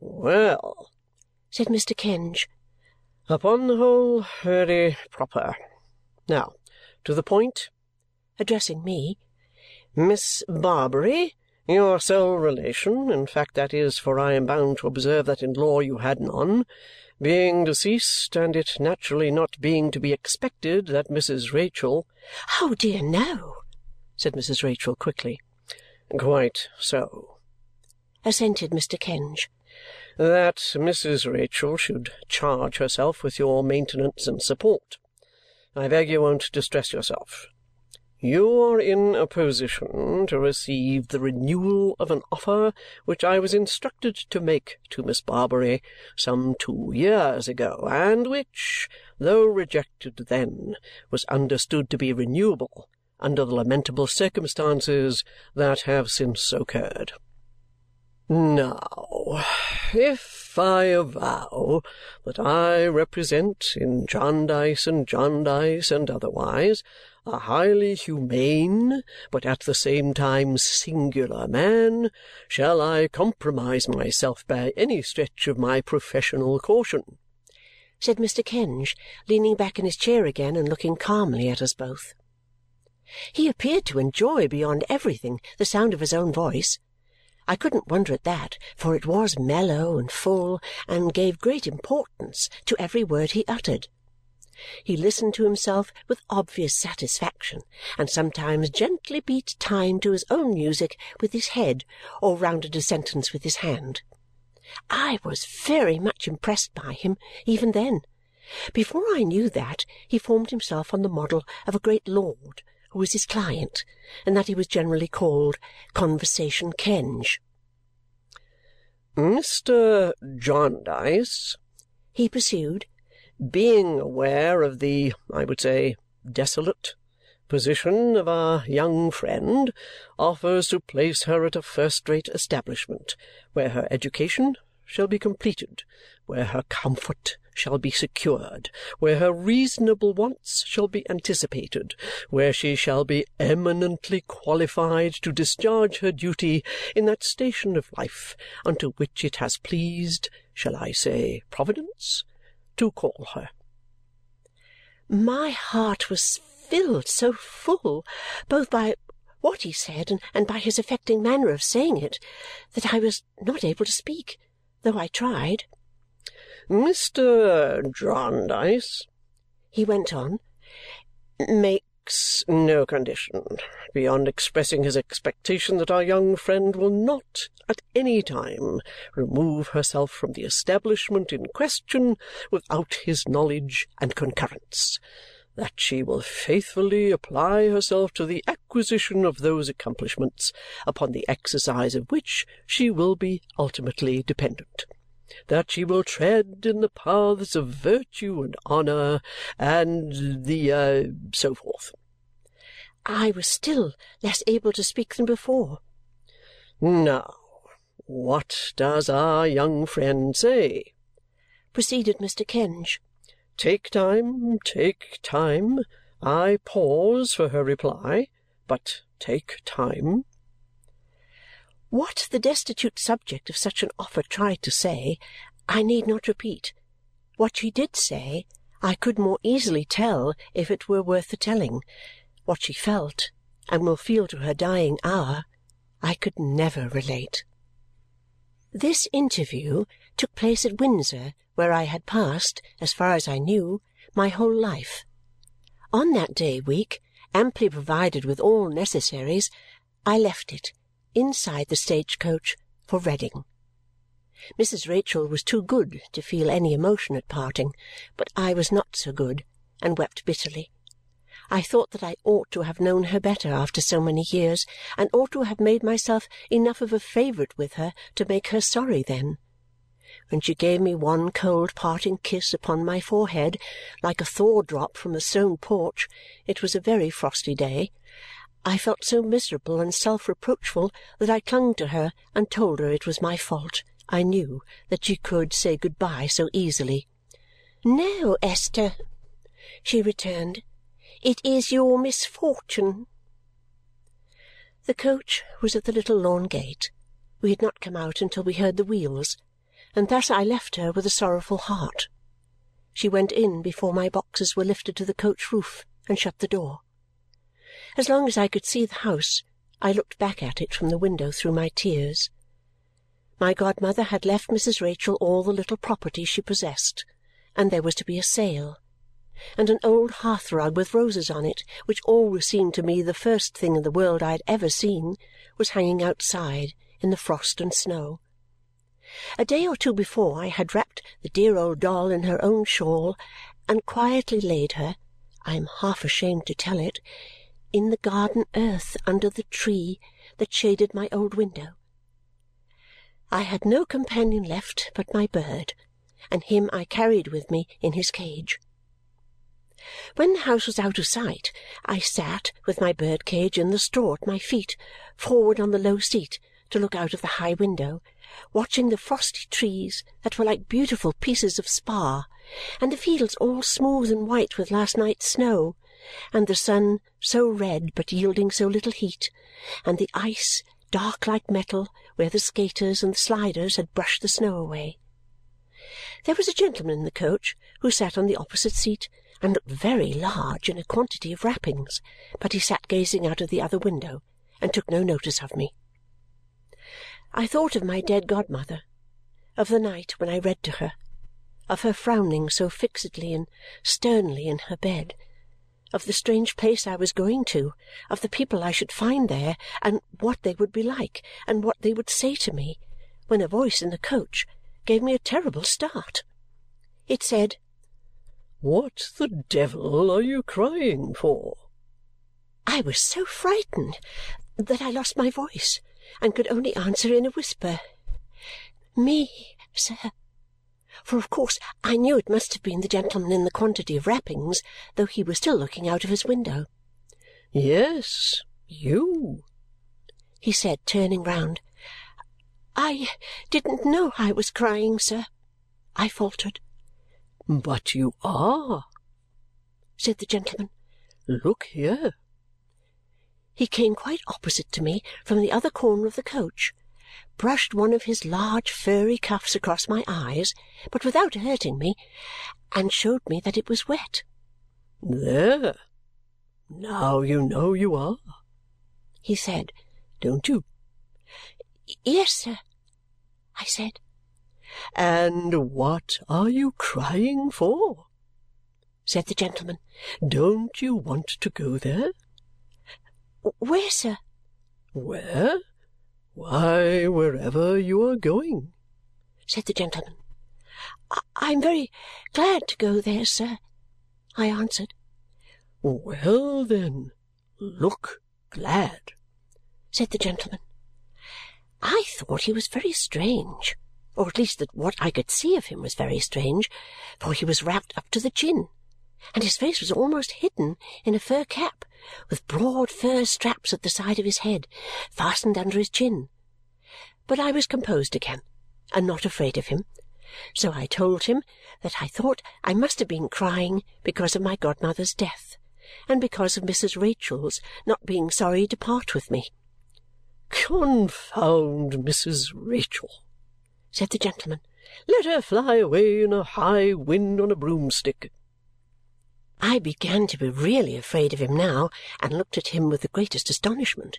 "Well!" said Mr. Kenge. "Upon the whole, very proper. Now, to the point," addressing me. "Miss Barbary, your sole relation in fact that is, for I am bound to observe that in law you had none being deceased, and it naturally not being to be expected that Mrs. Rachael "Oh, dear no!" said Mrs. Rachael quickly. "Quite so," assented Mr. Kenge. "That Mrs. Rachael should charge herself with your maintenance and support. I beg you won't distress yourself. You are in a position to receive the renewal of an offer which I was instructed to make to Miss Barbary some two years ago and which, though rejected then, was understood to be renewable under the lamentable circumstances that have since occurred. Now, if I avow that I represent, in Jarndyce and Jarndyce and otherwise, a highly humane, but at the same time singular man, shall I compromise myself by any stretch of my professional caution?" said Mr. Kenge, leaning back in his chair again and looking calmly at us both. He appeared to enjoy beyond everything the sound of his own voice I couldn't wonder at that, for it was mellow and full and gave great importance to every word he uttered. He listened to himself with obvious satisfaction and sometimes gently beat time to his own music with his head or rounded a sentence with his hand. I was very much impressed by him even then. Before I knew that, he formed himself on the model of a great lord who was his client and that he was generally called Conversation Kenge. "Mr. Jarndyce," he pursued, "being aware of the, I would say, desolate position of our young friend, offers to place her at a first-rate establishment, where her education shall be completed, where her comfort shall be secured, where her reasonable wants shall be anticipated, where she shall be eminently qualified to discharge her duty in that station of life unto which it has pleased, shall I say Providence, to call her." My heart was filled so full, both by what he said and by his affecting manner of saying it, that I was not able to speak, though I tried. "Mr. Jarndyce," he went on, "makes no condition beyond expressing his expectation that our young friend will not at any time remove herself from the establishment in question without his knowledge and concurrence. That she will faithfully apply herself to the acquisition of those accomplishments upon the exercise of which she will be ultimately dependent that she will tread in the paths of virtue and honour, and the a so forth." I was still less able to speak than before. "Now, what does our young friend say?" proceeded Mr. Kenge. "Take time, take time. I pause for her reply, but take time. What the destitute subject of such an offer tried to say, I need not repeat. What she did say, I could more easily tell if it were worth the telling. What she felt, and will feel to her dying hour, I could never relate. This interview took place at Windsor, where I had passed, as far as I knew, my whole life. On that day week, amply provided with all necessaries, I left it inside the stage-coach for Reading. Mrs. Rachael was too good to feel any emotion at parting, but I was not so good, and wept bitterly. I thought that I ought to have known her better after so many years, and ought to have made myself enough of a favourite with her to make her sorry then. When she gave me one cold parting kiss upon my forehead, like a thaw drop from a stone porch, it was a very frosty day, I felt so miserable and self reproachful that I clung to her and told her it was my fault, I knew, that she could say good bye so easily. "No, Esther," she returned. "It is your misfortune." The coach was at the little lawn gate. We had not come out until we heard the wheels. and thus I left her with a sorrowful heart. She went in before my boxes were lifted to the coach roof and shut the door. As long as I could see the house, I looked back at it from the window through my tears. My godmother had left Mrs. Rachael all the little property she possessed, and there was to be a sale. And an old hearth-rug with roses on it, which always seemed to me the first thing in the world I had ever seen, was hanging outside in the frost and snow. A day or two before I had wrapped the dear old doll in her own shawl and quietly laid her I am half ashamed to tell it in the garden earth under the tree that shaded my old window. I had no companion left but my bird, and him I carried with me in his cage. When the house was out of sight, I sat, with my bird cage in the straw at my feet, forward on the low seat to look out of the high window, watching the frosty trees that were like beautiful pieces of spar, and the fields all smooth and white with last night's snow, and the sun so red but yielding so little heat, and the ice dark like metal where the skaters and the sliders had brushed the snow away. There was a gentleman in the coach who sat on the opposite seat and looked very large in a quantity of wrappings, but he sat gazing out of the other window and took no notice of me. I thought of my dead godmother, of the night when I read to her, of her frowning so fixedly and sternly in her bed, of the strange place I was going to, of the people I should find there, and what they would be like, and what they would say to me, when a voice in the coach gave me a terrible start. It said, "What the devil are you crying for?" I was so frightened that I lost my voice and could only answer in a whisper, "Me, sir." For of course I knew it must have been the gentleman in the quantity of wrappings, though he was still looking out of his window. "Yes, you," he said, turning round. "I didn't know I was crying, sir," I faltered. "But you are," said the gentleman. "Look here. He came quite opposite to me from the other corner of the coach, brushed one of his large furry cuffs across my eyes, but without hurting me, and showed me that it was wet. "There! Now you know you are," he said. "Don't you?" "Yes, sir," I said. "And what are you crying for?" said the gentleman. "Don't you want to go there?" "Where, sir?" "Where? Why, wherever you are going," said the gentleman. "I am very glad to go there, sir," I answered. "Well, then, look glad," said the gentleman. I thought he was very strange, or at least that what I could see of him was very strange, for he was wrapped up to the chin and his face was almost hidden in a fur cap, with broad fur straps at the side of his head, fastened under his chin. But I was composed again, and not afraid of him, so I told him that I thought I must have been crying because of my godmother's death, and because of Mrs. Rachael's not being sorry to part with me. "Confound Mrs. Rachael!" said the gentleman. "Let her fly away in a high wind on a broomstick. I began to be really afraid of him now and looked at him with the greatest astonishment.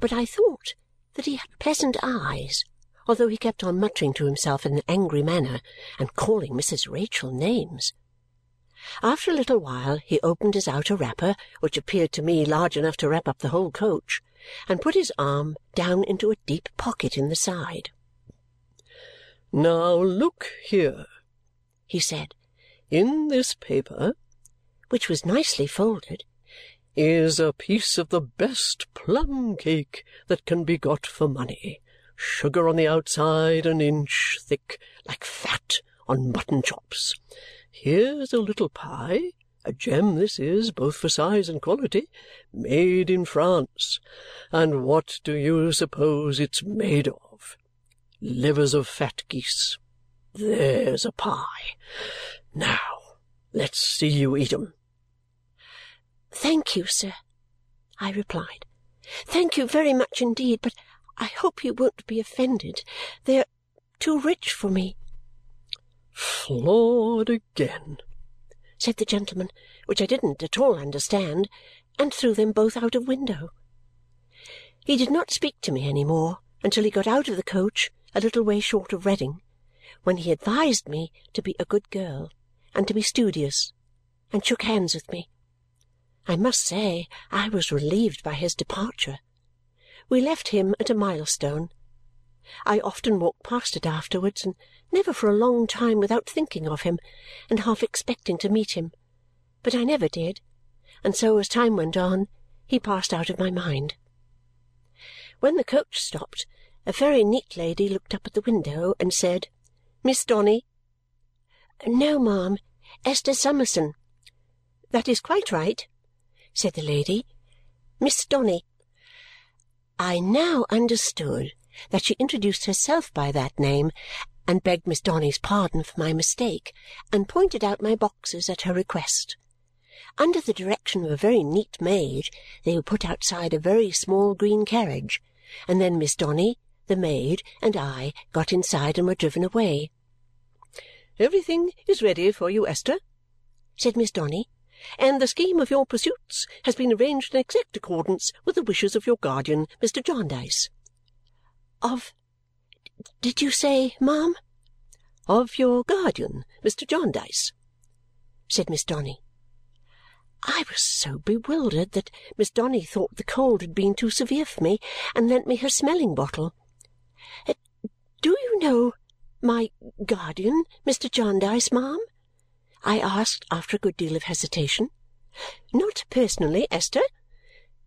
But I thought that he had pleasant eyes, although he kept on muttering to himself in an angry manner and calling Mrs. Rachael names. After a little while he opened his outer wrapper, which appeared to me large enough to wrap up the whole coach, and put his arm down into a deep pocket in the side. "Now look here," he said. "In this paper which was nicely folded, is a piece of the best plum cake that can be got for money. Sugar on the outside, an inch thick, like fat on mutton chops. Here's a little pie, a gem this is, both for size and quality, made in France. And what do you suppose it's made of? Livers of fat geese. There's a pie. Now, let's see you eat 'em. "Thank you, sir," I replied. "Thank you very much indeed, but I hope you won't be offended. They're too rich for me. Floored again, said the gentleman, which I didn't at all understand, and threw them both out of window. He did not speak to me any more until he got out of the coach a little way short of Reading, when he advised me to be a good girl and to be studious, and shook hands with me. I must say I was relieved by his departure. We left him at a milestone. I often walked past it afterwards, and never for a long time without thinking of him and half expecting to meet him. But I never did, and so as time went on he passed out of my mind. When the coach stopped, a very neat lady looked up at the window and said, "Miss Donny?" "No, ma'am. Esther Summerson." "That is quite right," said the lady. "Miss Donny." I now understood that she introduced herself by that name and begged Miss Donny's pardon for my mistake and pointed out my boxes at her request. Under the direction of a very neat maid, they were put outside a very small green carriage, and then Miss Donny, the maid, and I got inside and were driven away. "Everything is ready for you, Esther," said Miss Donny, "and the scheme of your pursuits has been arranged in exact accordance with the wishes of your guardian, Mr. Jarndyce." "Of did you say, ma'am?" "Of your guardian, Mr. Jarndyce," said Miss Donny. I was so bewildered that Miss Donny thought the cold had been too severe for me and lent me her smelling bottle. "Do you know my guardian, Mr. Jarndyce, ma'am?" I asked after a good deal of hesitation. "Not personally, Esther,"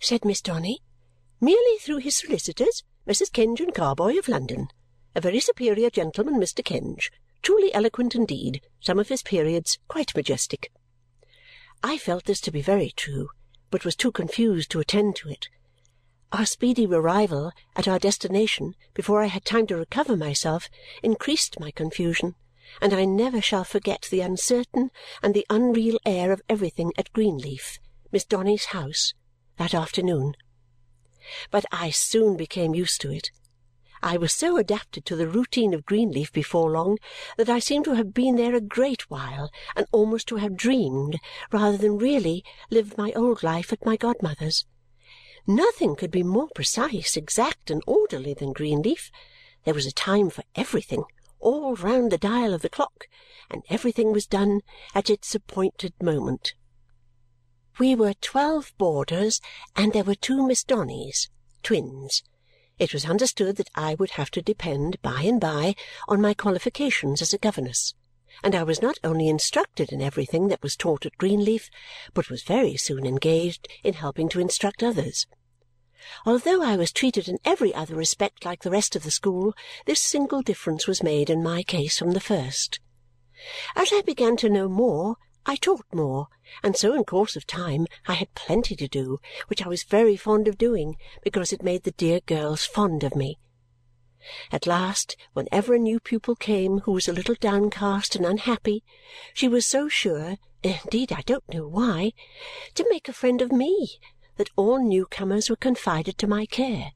said Miss Donny. "Merely through his solicitors, Mrs. Kenge and Carboy of London. A very superior gentleman, Mr. Kenge. Truly eloquent indeed. Some of his periods quite majestic. I felt this to be very true, but was too confused to attend to it. Our speedy arrival at our destination before I had time to recover myself increased my confusion, and I never shall forget the uncertain and the unreal air of everything at Greenleaf, Miss Donny's house, that afternoon. But I soon became used to it I was so adapted to the routine of Greenleaf before long that I seemed to have been there a great while and almost to have dreamed rather than really lived my old life at my godmother's. Nothing could be more precise, exact, and orderly than Greenleaf. There was a time for everything, all round the dial of the clock, and everything was done at its appointed moment. We were twelve boarders, and there were two Miss Donnys, twins it was understood that I would have to depend by and by on my qualifications as a governess, and I was not only instructed in everything that was taught at Greenleaf, but was very soon engaged in helping to instruct others. Although I was treated in every other respect like the rest of the school, this single difference was made in my case from the first. As I began to know more I taught more, and so in course of time I had plenty to do, which I was very fond of doing because it made the dear girls fond of me. At last, whenever a new pupil came who was a little downcast and unhappy, she was so sure indeed I don't know why to make a friend of me that all newcomers were confided to my care.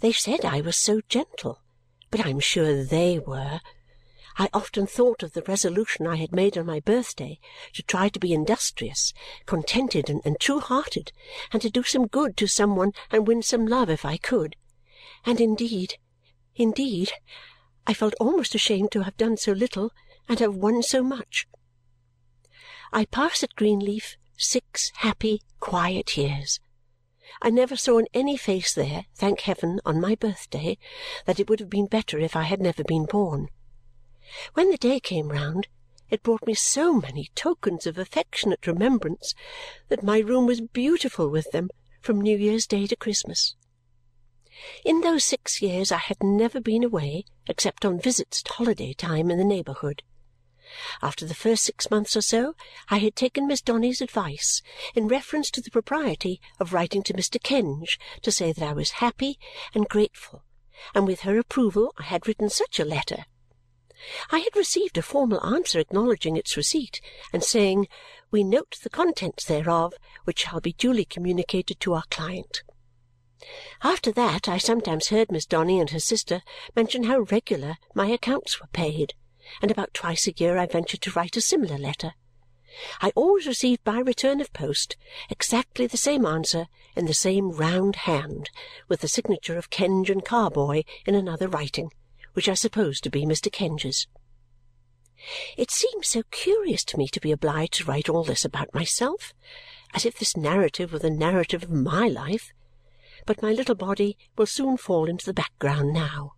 They said I was so gentle, but I am sure THEY were I often thought of the resolution I had made on my birthday to try to be industrious, contented, and, and true-hearted, and to do some good to some one and win some love if I could. And indeed, indeed, I felt almost ashamed to have done so little and have won so much. I passed at Greenleaf six happy, quiet years. I never saw in any face there, thank heaven, on my birthday, that it would have been better if I had never been born. When the day came round, it brought me so many tokens of affectionate remembrance that my room was beautiful with them from New Year's Day to Christmas. In those six years I had never been away except on visits at holiday time in the neighbourhood. After the first six months or so, I had taken Miss Donny's advice in reference to the propriety of writing to Mr. Kenge to say that I was happy and grateful, and with her approval I had written such a letter I had received a formal answer acknowledging its receipt and saying, "We note the contents thereof, which shall be duly communicated to our client." After that, I sometimes heard Miss Donny and her sister mention how regular my accounts were paid, and about twice a year I ventured to write a similar letter. I always received by return of post exactly the same answer in the same round hand, with the signature of Kenge and Carboy in another writing, which I supposed to be Mr. Kenge's. It seemed so curious to me to be obliged to write all this about myself, as if this narrative were the narrative of my life but my little body will soon fall into the background now.